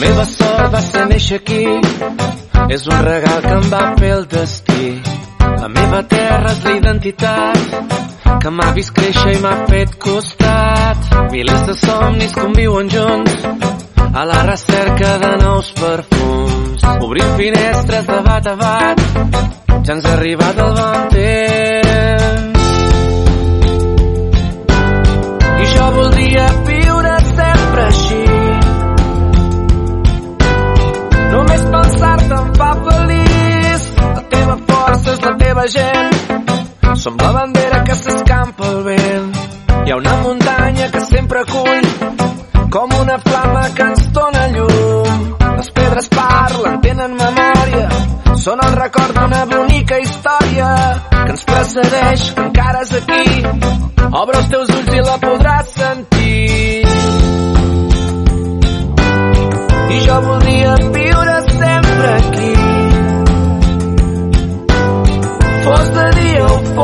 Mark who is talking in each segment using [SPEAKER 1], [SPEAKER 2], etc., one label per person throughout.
[SPEAKER 1] Meva sort va ser néixer aquí, és un regal que em va fer el destí. La meva terra és la identitat que m'ha vist créixer i m'ha fet costat. Milers de somnis conviuen junts a la recerca de nous perfums. Obrim finestres de bat a bat, ja ens ha arribat el bon temps. I jo voldria viure sempre així, és la teva gent. Som la bandera que s'escampa al vent. Hi ha una muntanya que sempre acull com una flama que ens dona llum. Les pedres parlen, tenen memòria, són el record d'una bonica història que ens precedeix, que encara és aquí. Obre els teus ulls i la podràs sentir.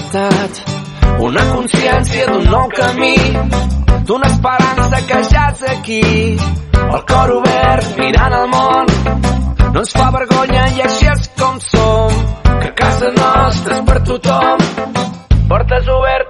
[SPEAKER 1] Societat. Una consciència d'un nou camí, d'una esperança que ja és aquí. El cor obert, mirant el món, no ens fa vergonya i així és com som. Que casa nostra és per tothom, portes obertes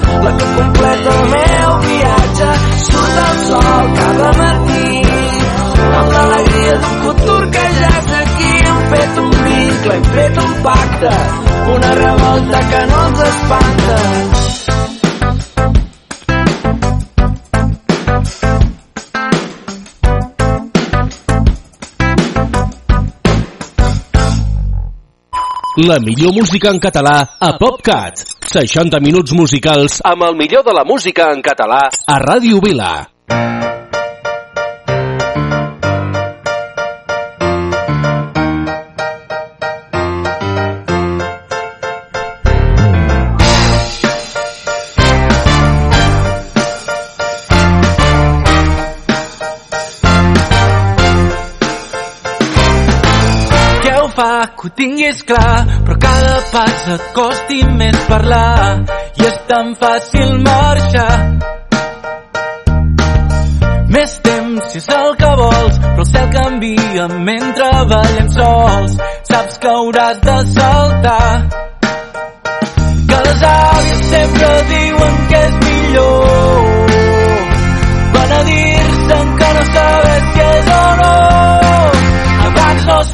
[SPEAKER 1] d'un futur que ja és aquí. Hem fet un vincle, hem fet un pacte, una revolta que no ens espanta.
[SPEAKER 2] La millor música en català a PopCat. 60 minuts musicals amb el millor de la música en català a Ràdio Vila.
[SPEAKER 1] Que ho tinguis clar, però cada pas et costi més parlar i és tan fàcil marxar. Més temps si és el que vols, però el cel canvia mentre ballem sols. Saps que hauràs de saltar. Que les àvies sempre diuen que és millor. Van a dir tinguin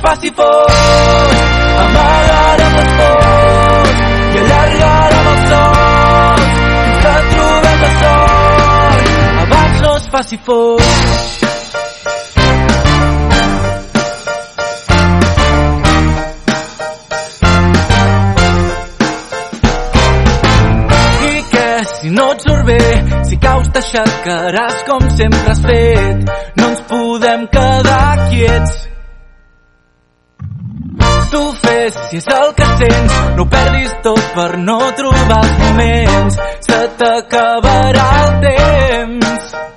[SPEAKER 1] faci fos amagarem els fos i allargarem els sols fins que trobem la sort abans no es faci fos si no et surt
[SPEAKER 3] bé, si caus t'aixecaràs com sempre has fet. No ens podem quedar quiets, tu fes. Si és el que sents no perdis tot per no trobar els moments. Se t'acabarà el temps.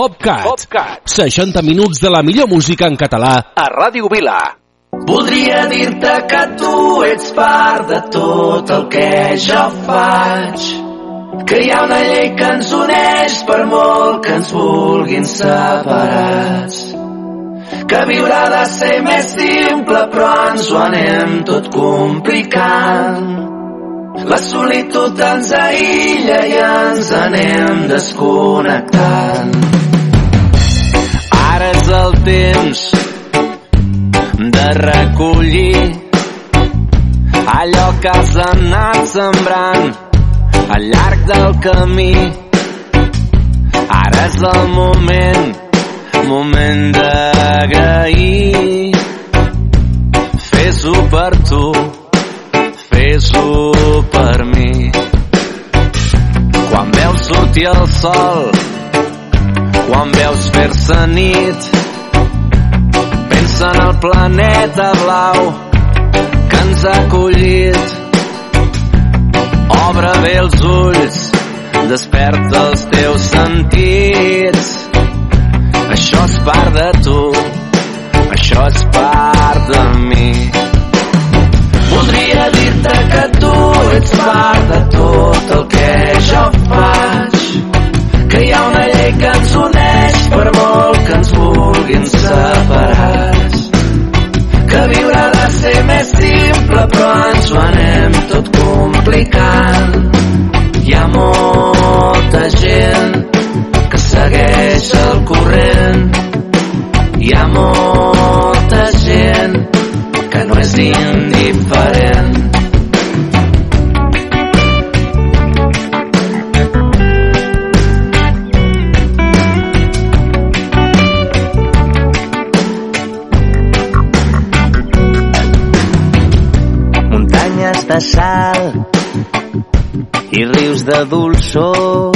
[SPEAKER 2] PopCat. PopCat. 60 minuts de la millor música en català a Ràdio Vila.
[SPEAKER 1] Voldria dir-te que tu ets part de tot el que jo faig. Que hi ha una llei que ens uneix per molt que ens vulguin separats. Que viure ha de ser més simple però ens ho anem tot complicant. La solitud ens aïlla i ens anem desconnectant. Ara és el temps de recollir allò que has anat sembrant al llarg del camí. Ara és el moment, moment d'agrair. Fes-ho per tu, fes-ho per mi. Quan veus sortir el sol, quan veus fer-se nit, pensa en el planeta blau que ens ha acollit. Obre bé els ulls, desperta els teus sentits. Això és part de tu, això és part de mi. Voldria dir-te que tu ets part de tot el que jo faig. Ens vulguin separats. Que viure ha de ser més simple però ens ho anem tot complicant. Hi ha molta dolçor.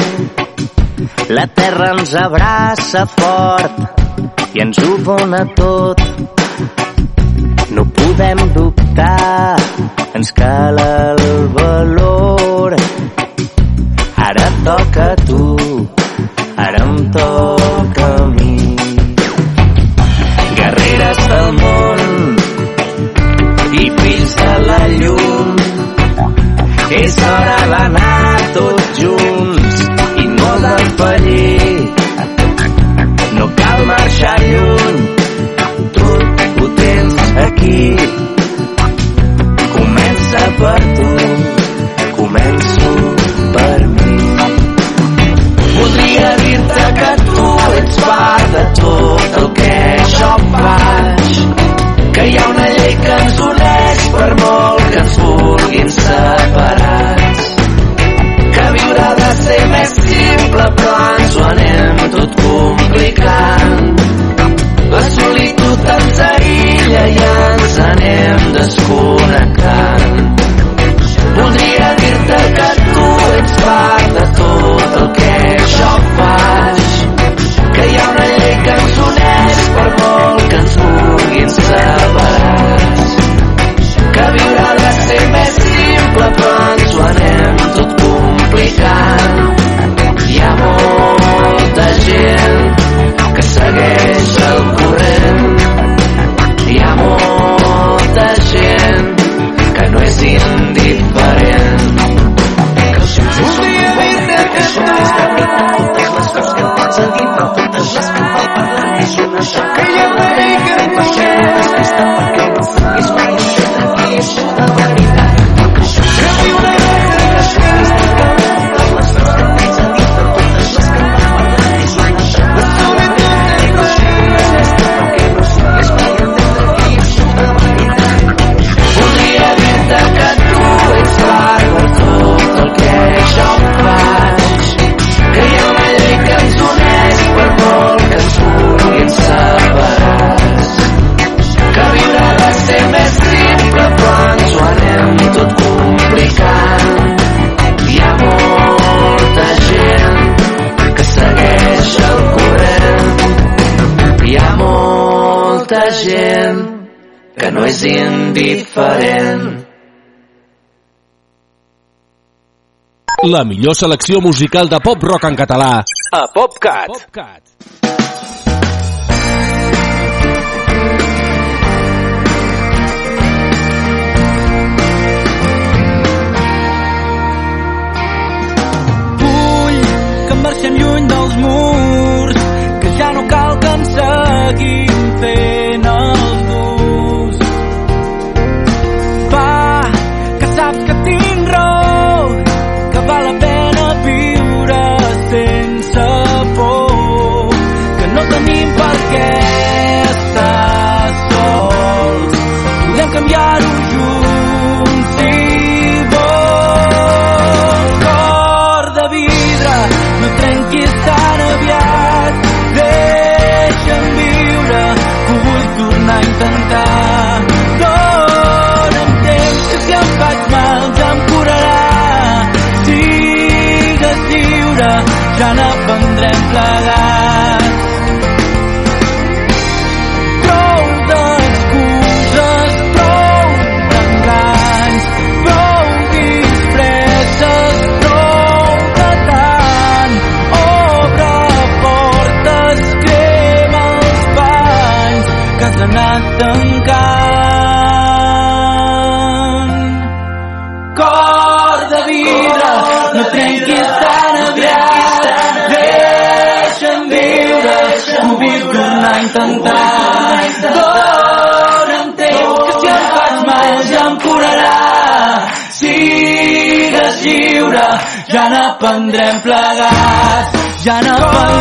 [SPEAKER 1] La terra ens abraça fort i ens ho dona tot. No podem dubtar, ens cal el valor. Ara toca a tu, ara em toca a mi. Guerreres del món i fills de la llum, és hora d'anar tots cal marxar lluny, tot ho tens aquí. Comença per tu, començo per mi. Voldria dir-te que tu ets part de tot el que jo faig. Que hi ha una llei que ens uneix per molt que ens vulguin separats. Que viure ha de ser més simple però ens ho anem tot complicant. Anem desconnectant. Voldria dir-te que tu ets part de tot el que jo.
[SPEAKER 2] La millor selecció musical de pop-rock en català a PopCat. PopCat.
[SPEAKER 3] Vull que marxem lluny dels murs, que ja no cal que ens seguim n'aprendrem plegats, ja n'aprendrem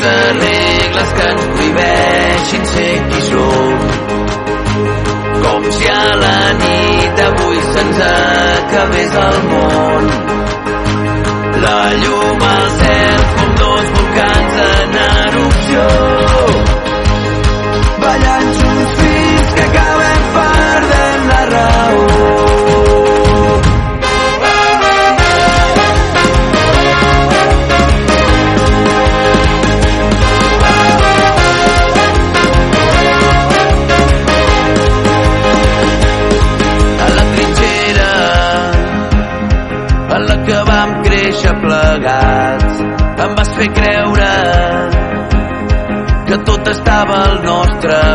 [SPEAKER 4] sense regles que ens prohibeixin ser qui som. Com si a la nit d'avui se'ns acabés el món. La llum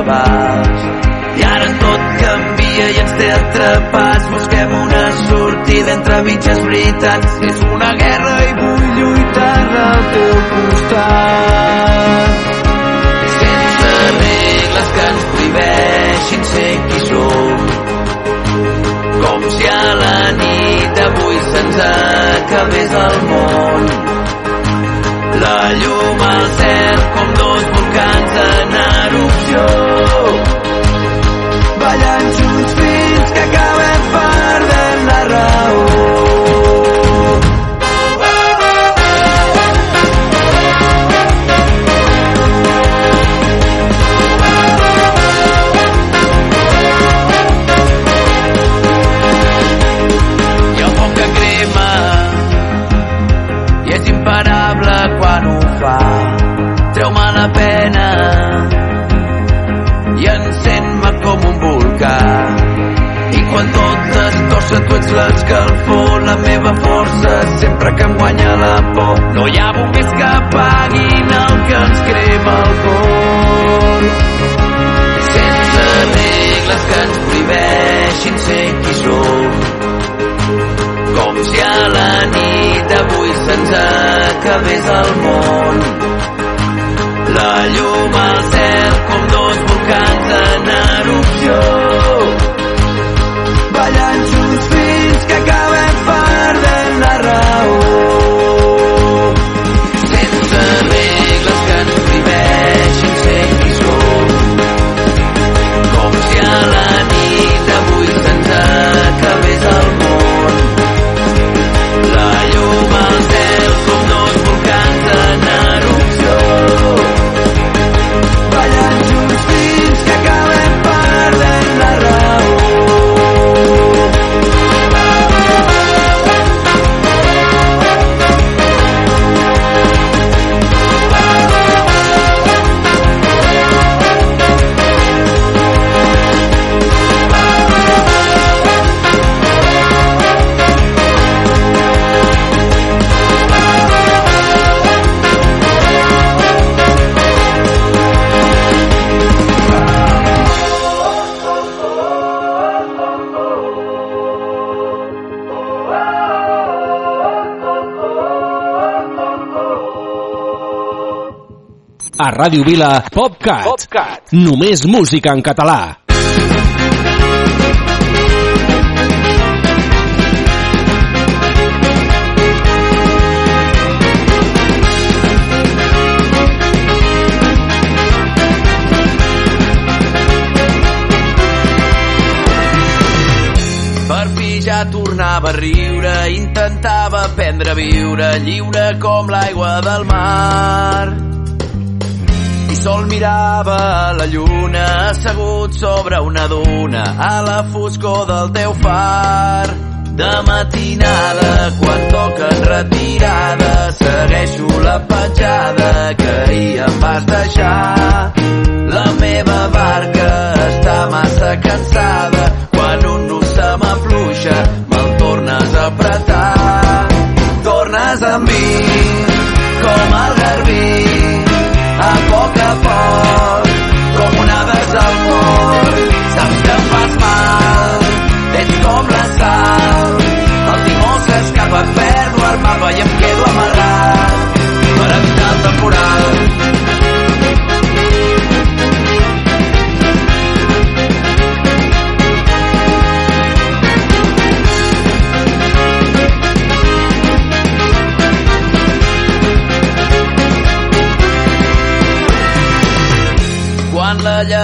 [SPEAKER 4] abast i ara tot canvia i ens té atrapats. Busquem una sortida entre mitges veritats. És una guerra i vull lluitar al teu costat. Sense regles que ens prohibeixin ser qui som. Com si a la nit d'avui se'ns acabés el món. La llum al cel com dos volcans en erupció. Ets l'escalfor la meva força sempre que em guanya la por. No hi ha bombers que apaguin el que ens crema el cor sense regles que ens prohibeixin ser qui som. Com si a la nit d'avui se'ns acabés el món. La llum al cel com dos volcans
[SPEAKER 2] Ràdio Vila, PopCat. PopCat. Només música en català.
[SPEAKER 4] Per fi ja tornava a riure, intentava aprendre a viure lliure com l'aigua del mar. Sol mirava la lluna assegut sobre una duna a la foscor del teu far. De matinada, quan toquen retirada, segueixo la petjada que ahir em vas deixar. La meva barca està massa cansada, quan un nus se m'afluixa,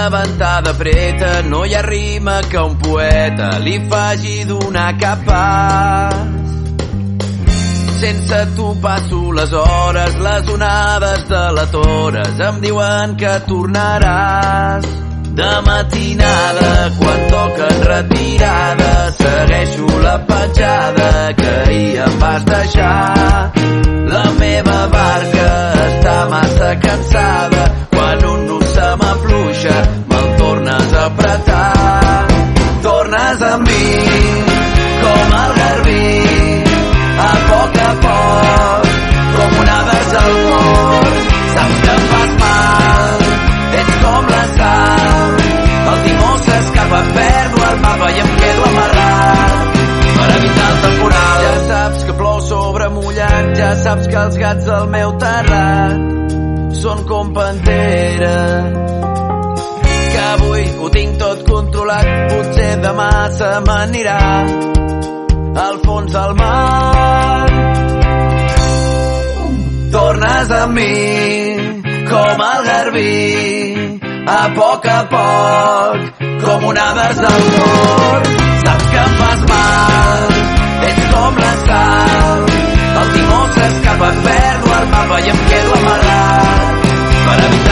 [SPEAKER 4] Llevantada preta no hi ha rima que un poeta li faci donar cap pas. Sense tu passo les hores, les onades de la Tores em diuen que tornaràs. De matinada, quan toquen retirada, segueixo la petjada que ahir em vas deixar. La meva barca està massa cansada, quan un apretar. Tornes amb mi, com el garbí, a poc a poc, com onades al mort. Saps que em fas mal, ets com la sal. El timó s'escapa, perdo el mapa i em quedo amarrat per evitar el temporal. Ja saps que plou sobre mullat, ja saps que els gats del meu terrat són com panteres ho tinc tot controlat, potser demà se m'anirà al fons del mar. Tornes amb mi com el garbí, a poc a poc, com onades del mort. Saps que em fas mal, ets com la sal, el timó s'escapa, perdo el mapa i em quedo amarrat per evitar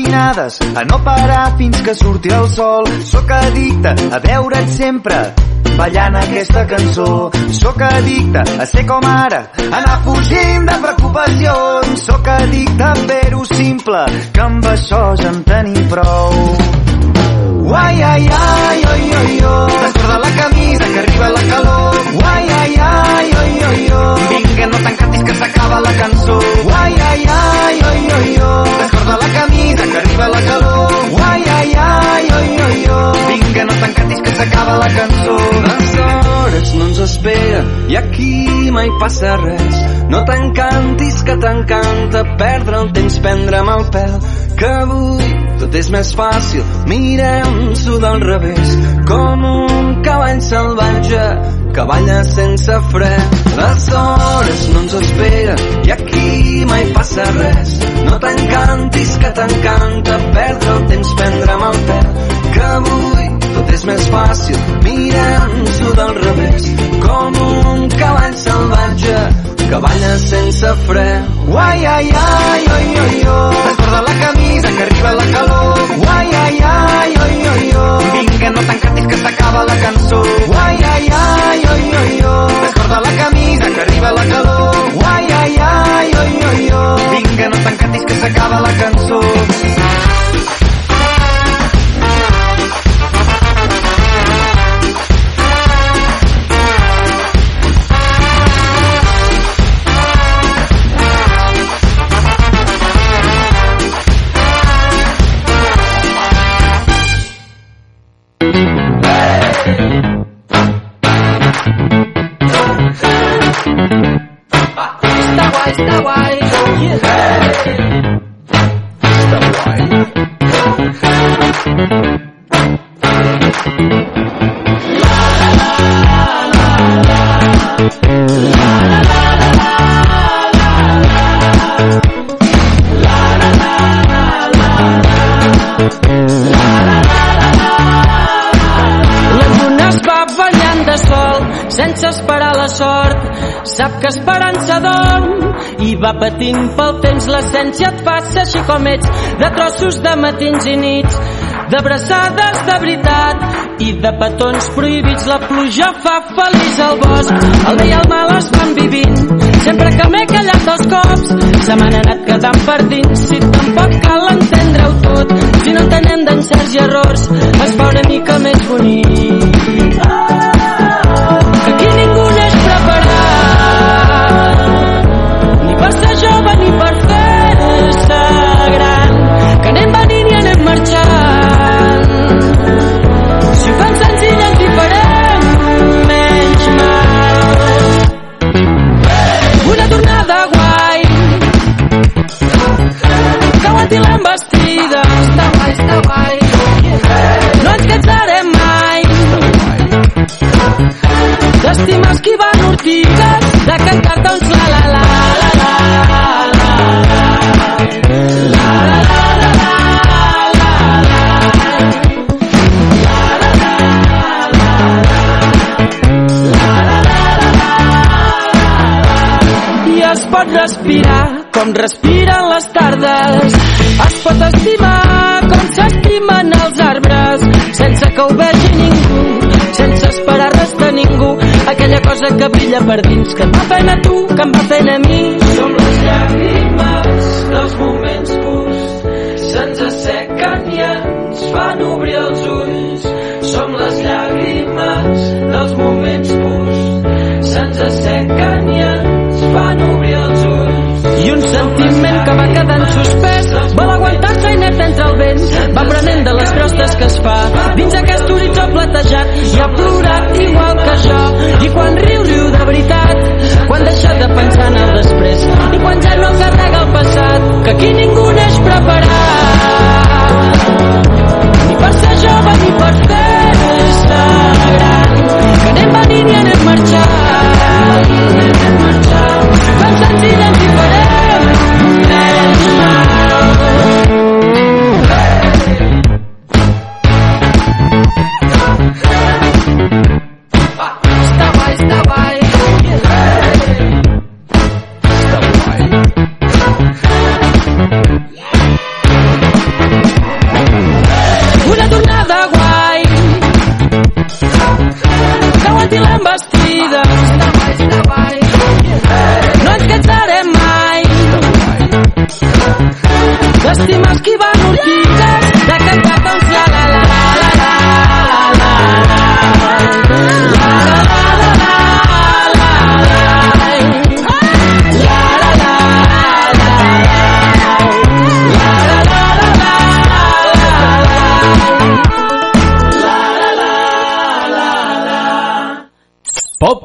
[SPEAKER 5] Matinades, a no parar fins que surti el sol. Sóc addicte a veure't sempre ballant aquesta cançó. Sóc addicte a ser com ara, anar fugint de preocupacions. Sóc addicte a fer-ho simple, que amb això ja en tenim prou. Uai, ai, ai, oi, oi, oi. Descorda la camisa que arriba la calor. Uai, ai, ai, oi, oi, oi. No t'encantis que s'acaba la cançó. Uai, ai, ai, oi, oi, oi. Descorda la camisa que arriba la calor. Oi. Vinga, no t'encantis que s'acaba la cançó.
[SPEAKER 6] Les hores no ens esperen i aquí mai passa res. No t'encantis que t'encanta perdre el temps, prendre'm el pèl, que avui tot és més fàcil. Mirem-s'ho del revés, com un cavall salvatge que balla sense fre. Les hores no ens esperen i aquí mai passa res. No t'encantis que t'encanta perdre el temps, prendre'm el pèl, que avui
[SPEAKER 7] tot és més fàcil mirant-s'ho del revés com un cavall salvatge que balla sense fre.
[SPEAKER 5] Uai, ai, ai, oi, oi, oi. Desborda la camisa que arriba la calor. Uai, ai, ai, oi, oi, oi. Vinga, no t'encantis que s'acaba la cançó. Uai, ai, ai, oi, oi, oi. Desborda la camisa que arriba la calor. Uai, ai, ai, oi, oi, oi. Vinga, no t'encantis que s'acaba la cançó.
[SPEAKER 8] Està guai, està guai. La lluna es va banyant de sol sense esperar la sort. Sap que esperança dorm patint pel temps. L'essència et ser així com ets, de trossos de matins i nits, d'abraçades de veritat i de petons prohibits. La pluja fa feliç al bosc, el bé i el mal es van vivint. Sempre que m'he callat dos cops, se m'han anat quedant per dins. Si tampoc cal entendre-ho tot, si no entenem d'encerts i errors, es fa una mica més bonic. Aguanti l'embestida. Està guai, està guai. No ens cansarem mai d'estimar esquivant ortigues, de cantar-te uns la la la la la la la i respirar com respiren que ho vegi ningú, sense esperar res de ningú. Aquella cosa que brilla per dins, que em va fent a tu, que em va fent a mi. Som les llàgrimes dels moments purs, se'ns assequen i ens fan obrir els ulls. Som les llàgrimes dels moments purs, se'ns assequen i ens fan obrir els ulls. I un sentiment que va quedant suspès va prenent de les crostes que es fa. Dins aquest horitzó platejat i ha plorat igual que jo. I quan riu, riu de veritat. Quan deixa de pensar en el després. I quan ja no carrega el passat que aquí ningú neix preparat. Ni per ser jove ni per fer-se gran. Que anem venint i anem marxant anem marxant. Tan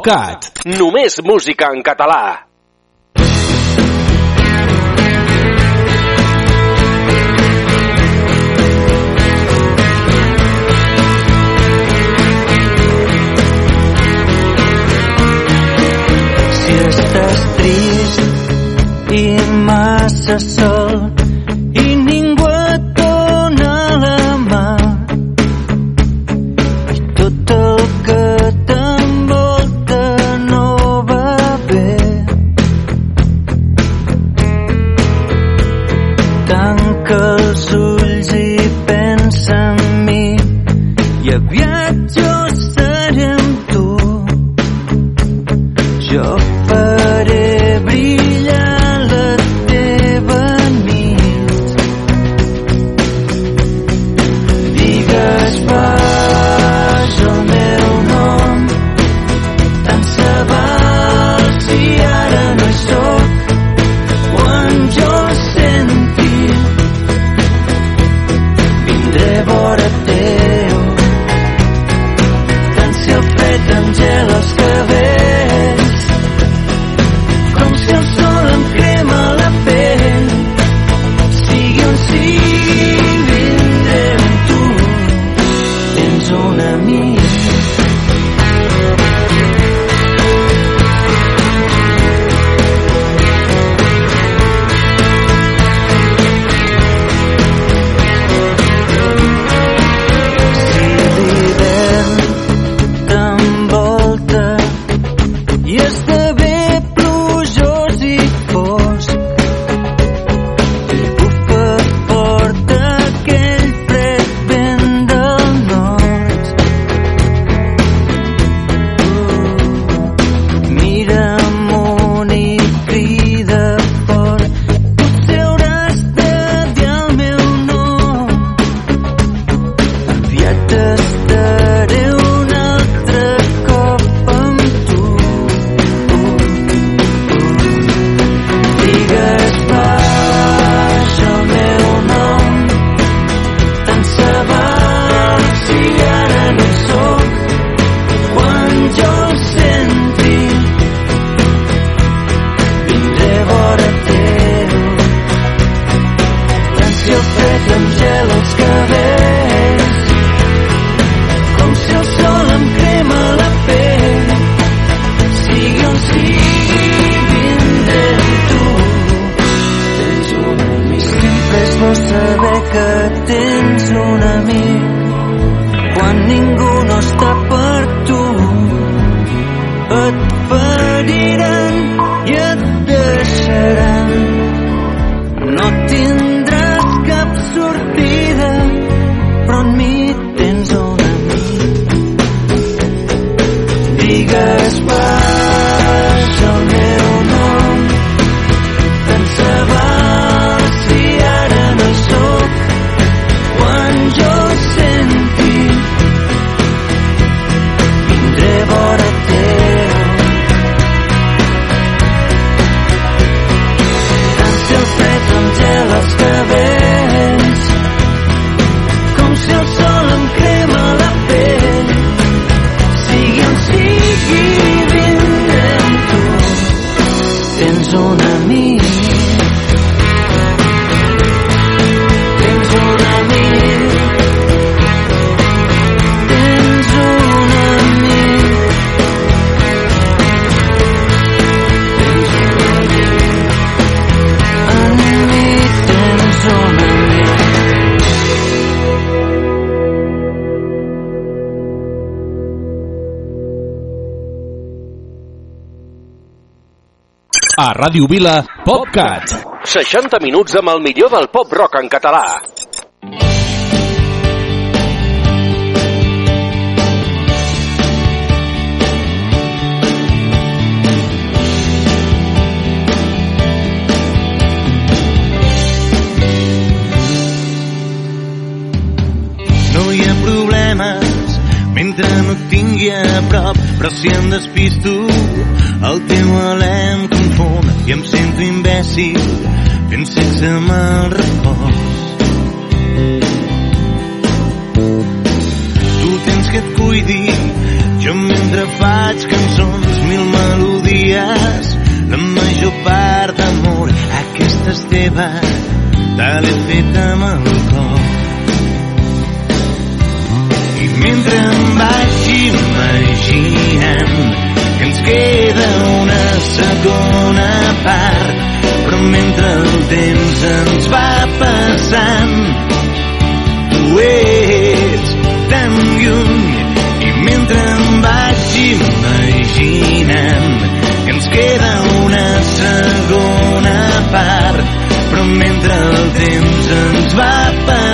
[SPEAKER 2] PopCat. Només música en català.
[SPEAKER 9] Si estàs trist i massa sol
[SPEAKER 2] A Ràdio Vila, PopCat. 60 minuts amb el millor del pop rock en català.
[SPEAKER 10] No hi ha problemes mentre no et tingui a prop, però si em despisto el teu alè em confon i em sento imbècil fent sexe amb el repòs. Tu tens que et cuidi, jo mentre faig cançons, mil melodies, la major part d'amor, aquesta és teva, te l'he fet amb el cor. I mentre em vaig imaginant que ens queda una segona part, però mentre el temps ens va passant, tu ets tan lluny i mentre em vaig imaginant que ens queda una segona part, però mentre el temps ens va passant,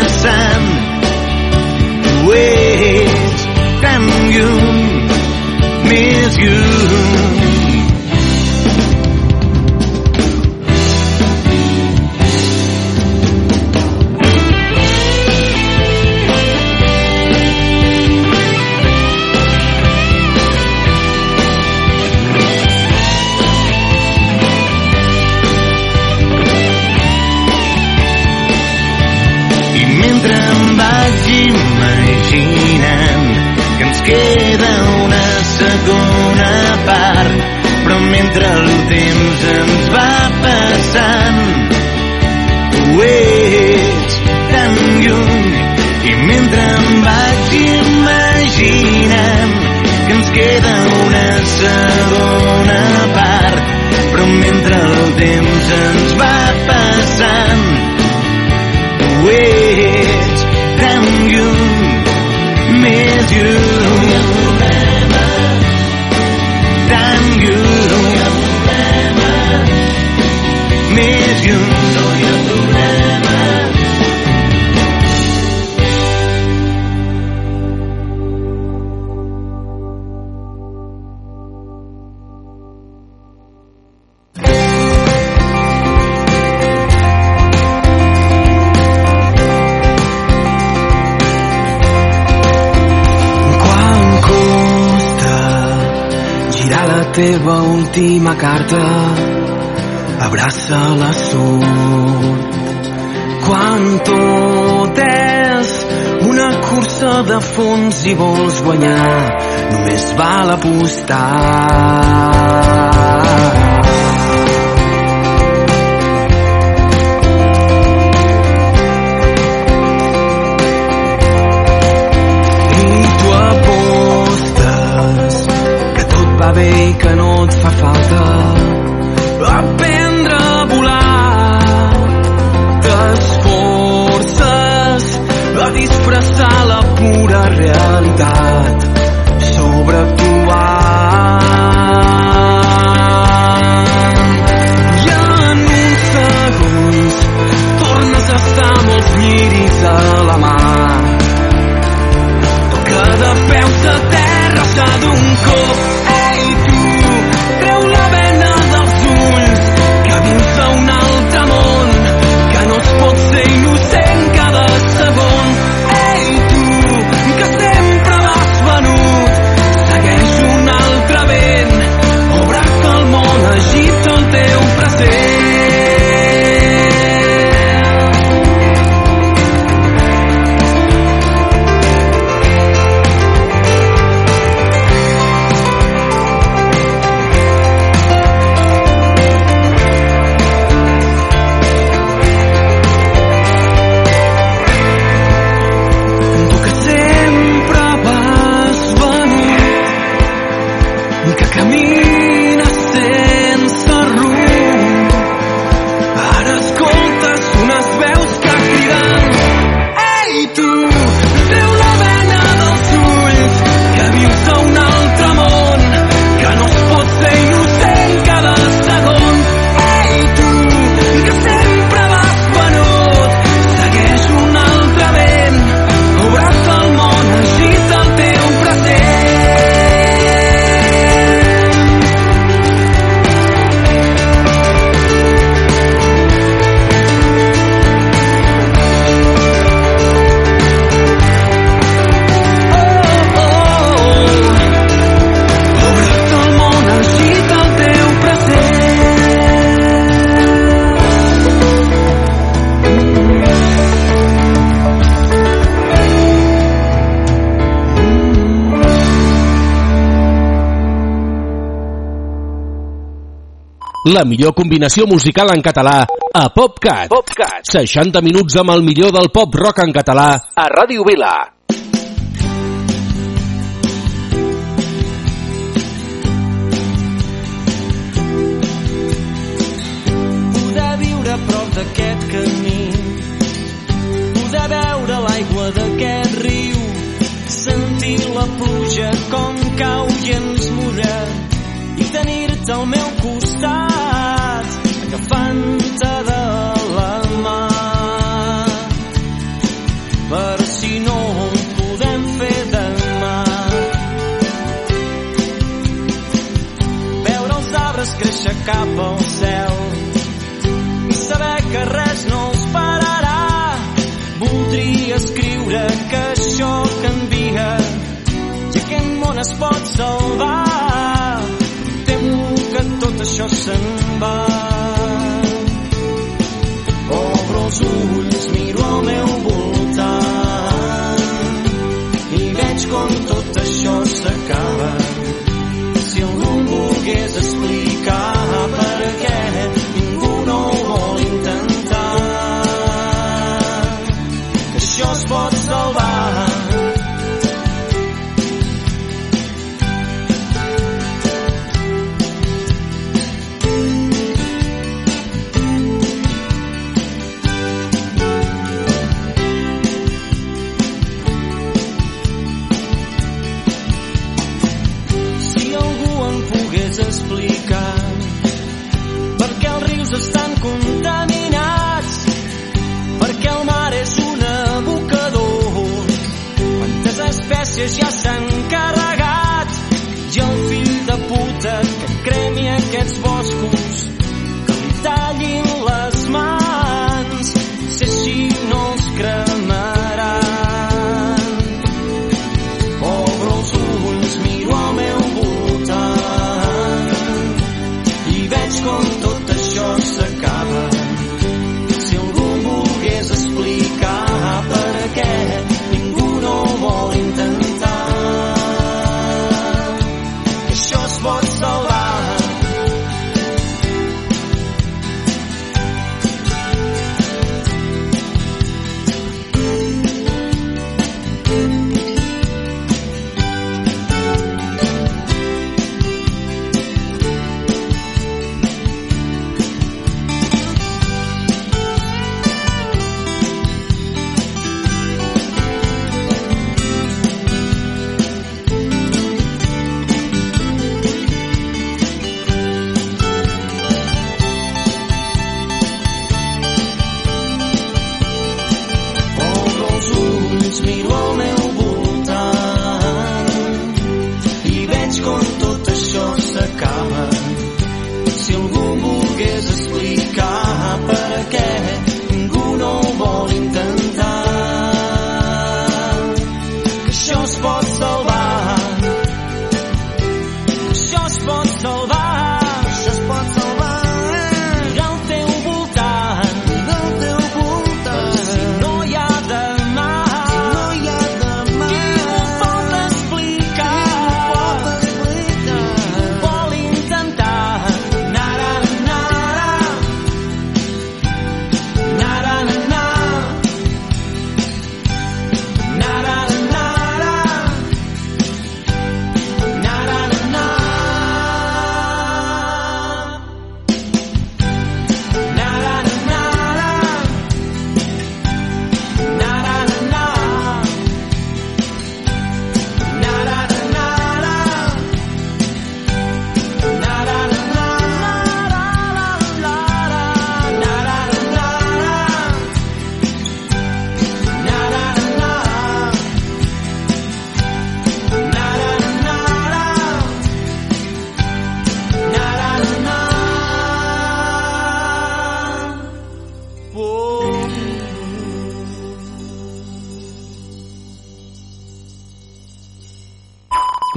[SPEAKER 11] La
[SPEAKER 2] millor combinació musical en català a PopCat.
[SPEAKER 12] PopCat.
[SPEAKER 2] 60 minuts amb el millor del pop rock en català
[SPEAKER 12] a Ràdio Vila.
[SPEAKER 3] Poder viure a prop d'aquest camí Poder veure l'aigua d'aquest riu Sentir la pluja com cau i ens mulla i tenir-te al meu cap al cel. I saber que res no els pararà. Voldria escriure que això canvia. I aquest món es pot salvar. Que tot això se'n va. Obro els ulls, miro al meu voltant. I veig com tot això s'acaba.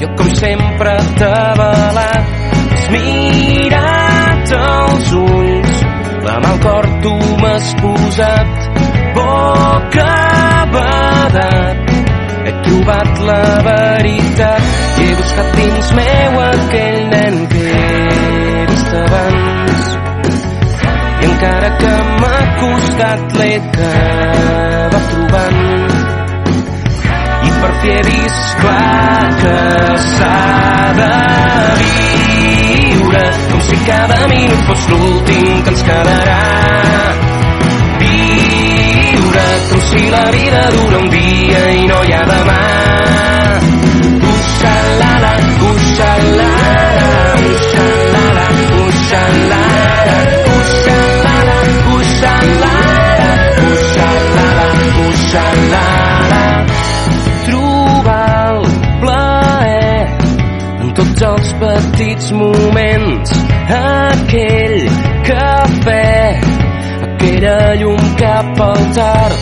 [SPEAKER 13] Jo com sempre t'he avalat, has mirat els ulls, la mà al cor tu m'has posat boca badat. He trobat la veritat i he buscat dins meu aquell nen que vist abans. I encara que m'ha costat l'he acabat trobant. I per fi he vist clar que s'ha de viure com si cada minut fos l'últim que ens quedarà viure com si la vida dura un dia i no hi ha demà. Uxalala, uxalala, uxalala, uxalala, uxalala, uxalala, uxalala. Petits moments, aquell cafè aquella llum cap al tard.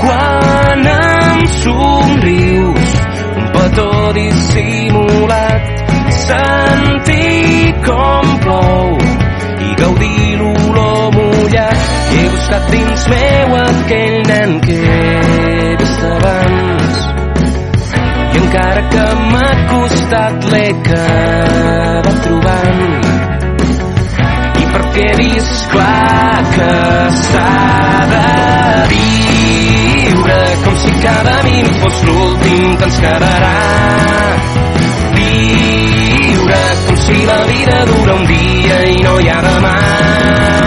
[SPEAKER 13] Quan em somrius un petó dissimulat. Sentir com plou i gaudir l'olor mullat. He buscat dins meu aquell nen que he encara que m'ha costat l'he acabat trobant perquè he vist clar que s'ha de viure com si cada minut fos l'últim que ens quedarà. Viure com si la vida dura un dia i no hi ha demà.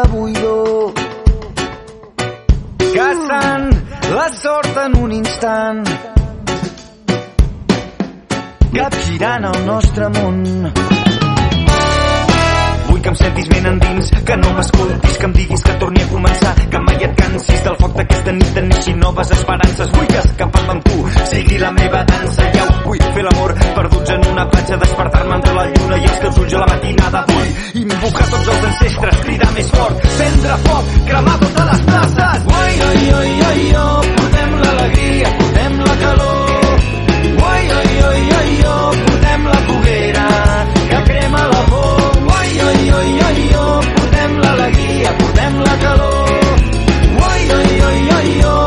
[SPEAKER 5] La buidor, la sort en un instant, capgirant el nostre món. Vull que em sentis ben endins, que no m'escoltis, que em diguis que torni a començar, que mai et cansis del foc d'aquesta nit neixin noves esperances. Vull que escapar-me amb tu sigui la meva dansa. Ja ho vull fer l'amor, perduts en una platja, despertar-me entre la lluna i els capulls a la matinada. Vull invocar tots els ancestres, cridar més fort, prendre foc, cremar totes les places. Oi, oi, oi, oi, oh, portem l'alegria, portem la calor. Oi, oi, oi, oi, Oi, oi, oi, oi, oh, portem l'alegria, portem la calor. Oi, oi, oi, oi, oh,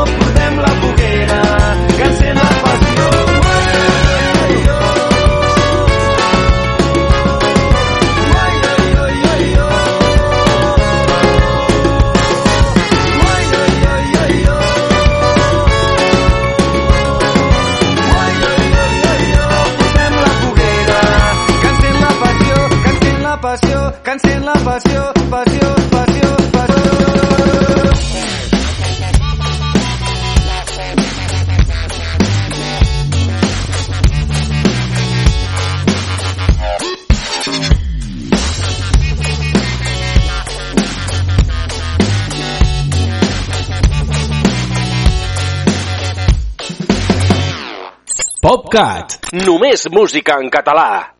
[SPEAKER 2] PopCat. Només música en català.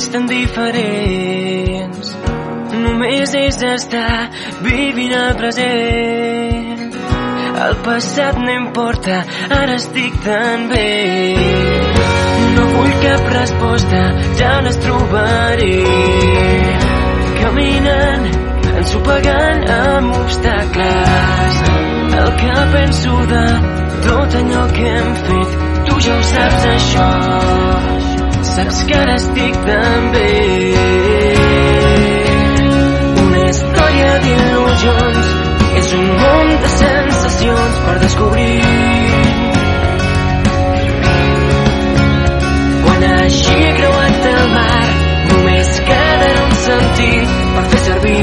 [SPEAKER 14] Veig tan diferents. Només és estar vivint el present. El passat no importa, ara estic tan bé. No vull cap resposta, ja les trobaré. Caminant, ensopegant amb obstacles. El que penso de tot allò que hem fet, tu ja ho saps això. Saps que ara estic tan bé. Una història d'il·lusions és un món de sensacions per descobrir. Quan hagi creuat el mar, només quedarà un sentit per fer servir.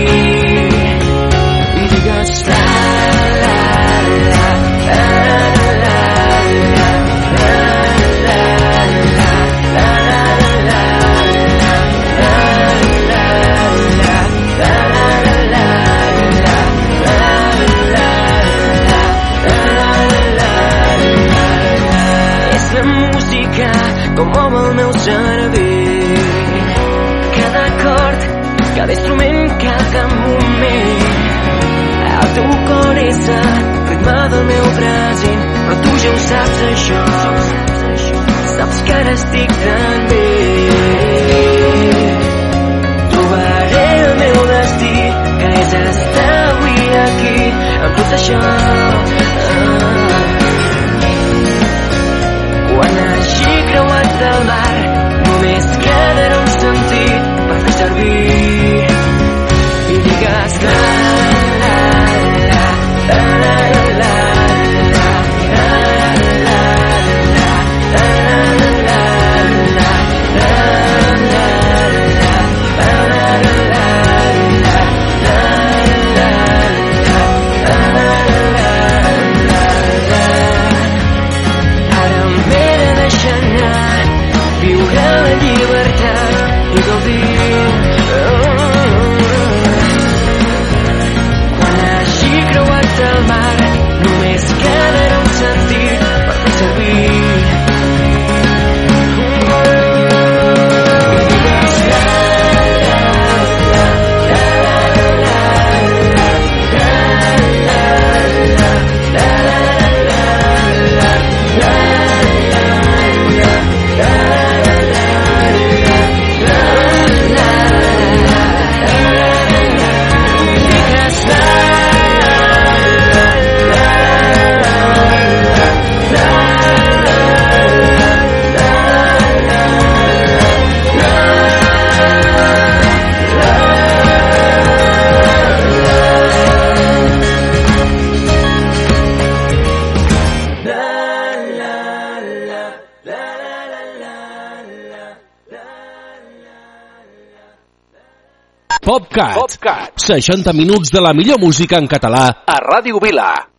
[SPEAKER 14] I cada instrument, cada moment. El teu cor és el ritme del meu present, però tu ja ho saps això. Saps que ara estic tan bé. Trobaré el meu destí, que és estar avui aquí, amb tot això.
[SPEAKER 2] PopCat. 60 minuts de la millor música en català a Ràdio Vila.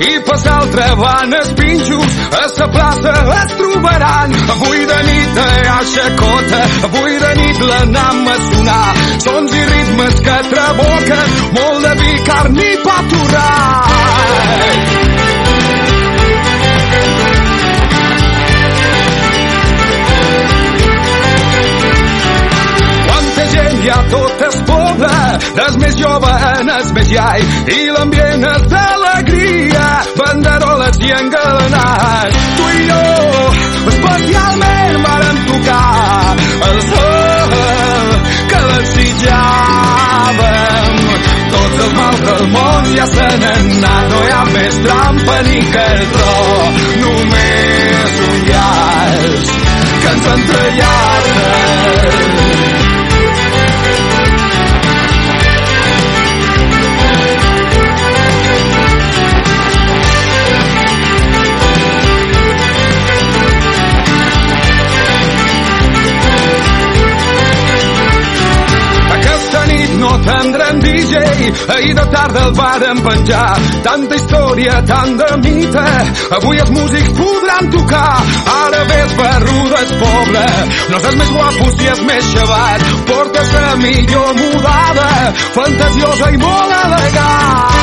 [SPEAKER 15] i passar al treball els pinxos a la plaça es trobaran. Avui de nit a xacota avui de nit l'anam a sonar. Sons i ritmes que treboquen molt de vi, carn i pa torrat hi ha tot el poble, des més jove en el més llai, i l'ambient és d'alegria banderoles i engalanats. Tu i jo especialment vàrem tocar el sol que desitjàvem. Tots els mals del món ja se n'han anat, no hi ha més trampa ni cartró, només un llaç que ens entrellaça. No tindrem DJ, ahir de tarda el vàrem penjar. Tanta història, tant de mite, avui els músics podran tocar. Ara ves barruda és pobre, no és més guapo si és més xavat. Portes la millor mudada, fantasiosa i molt elegant.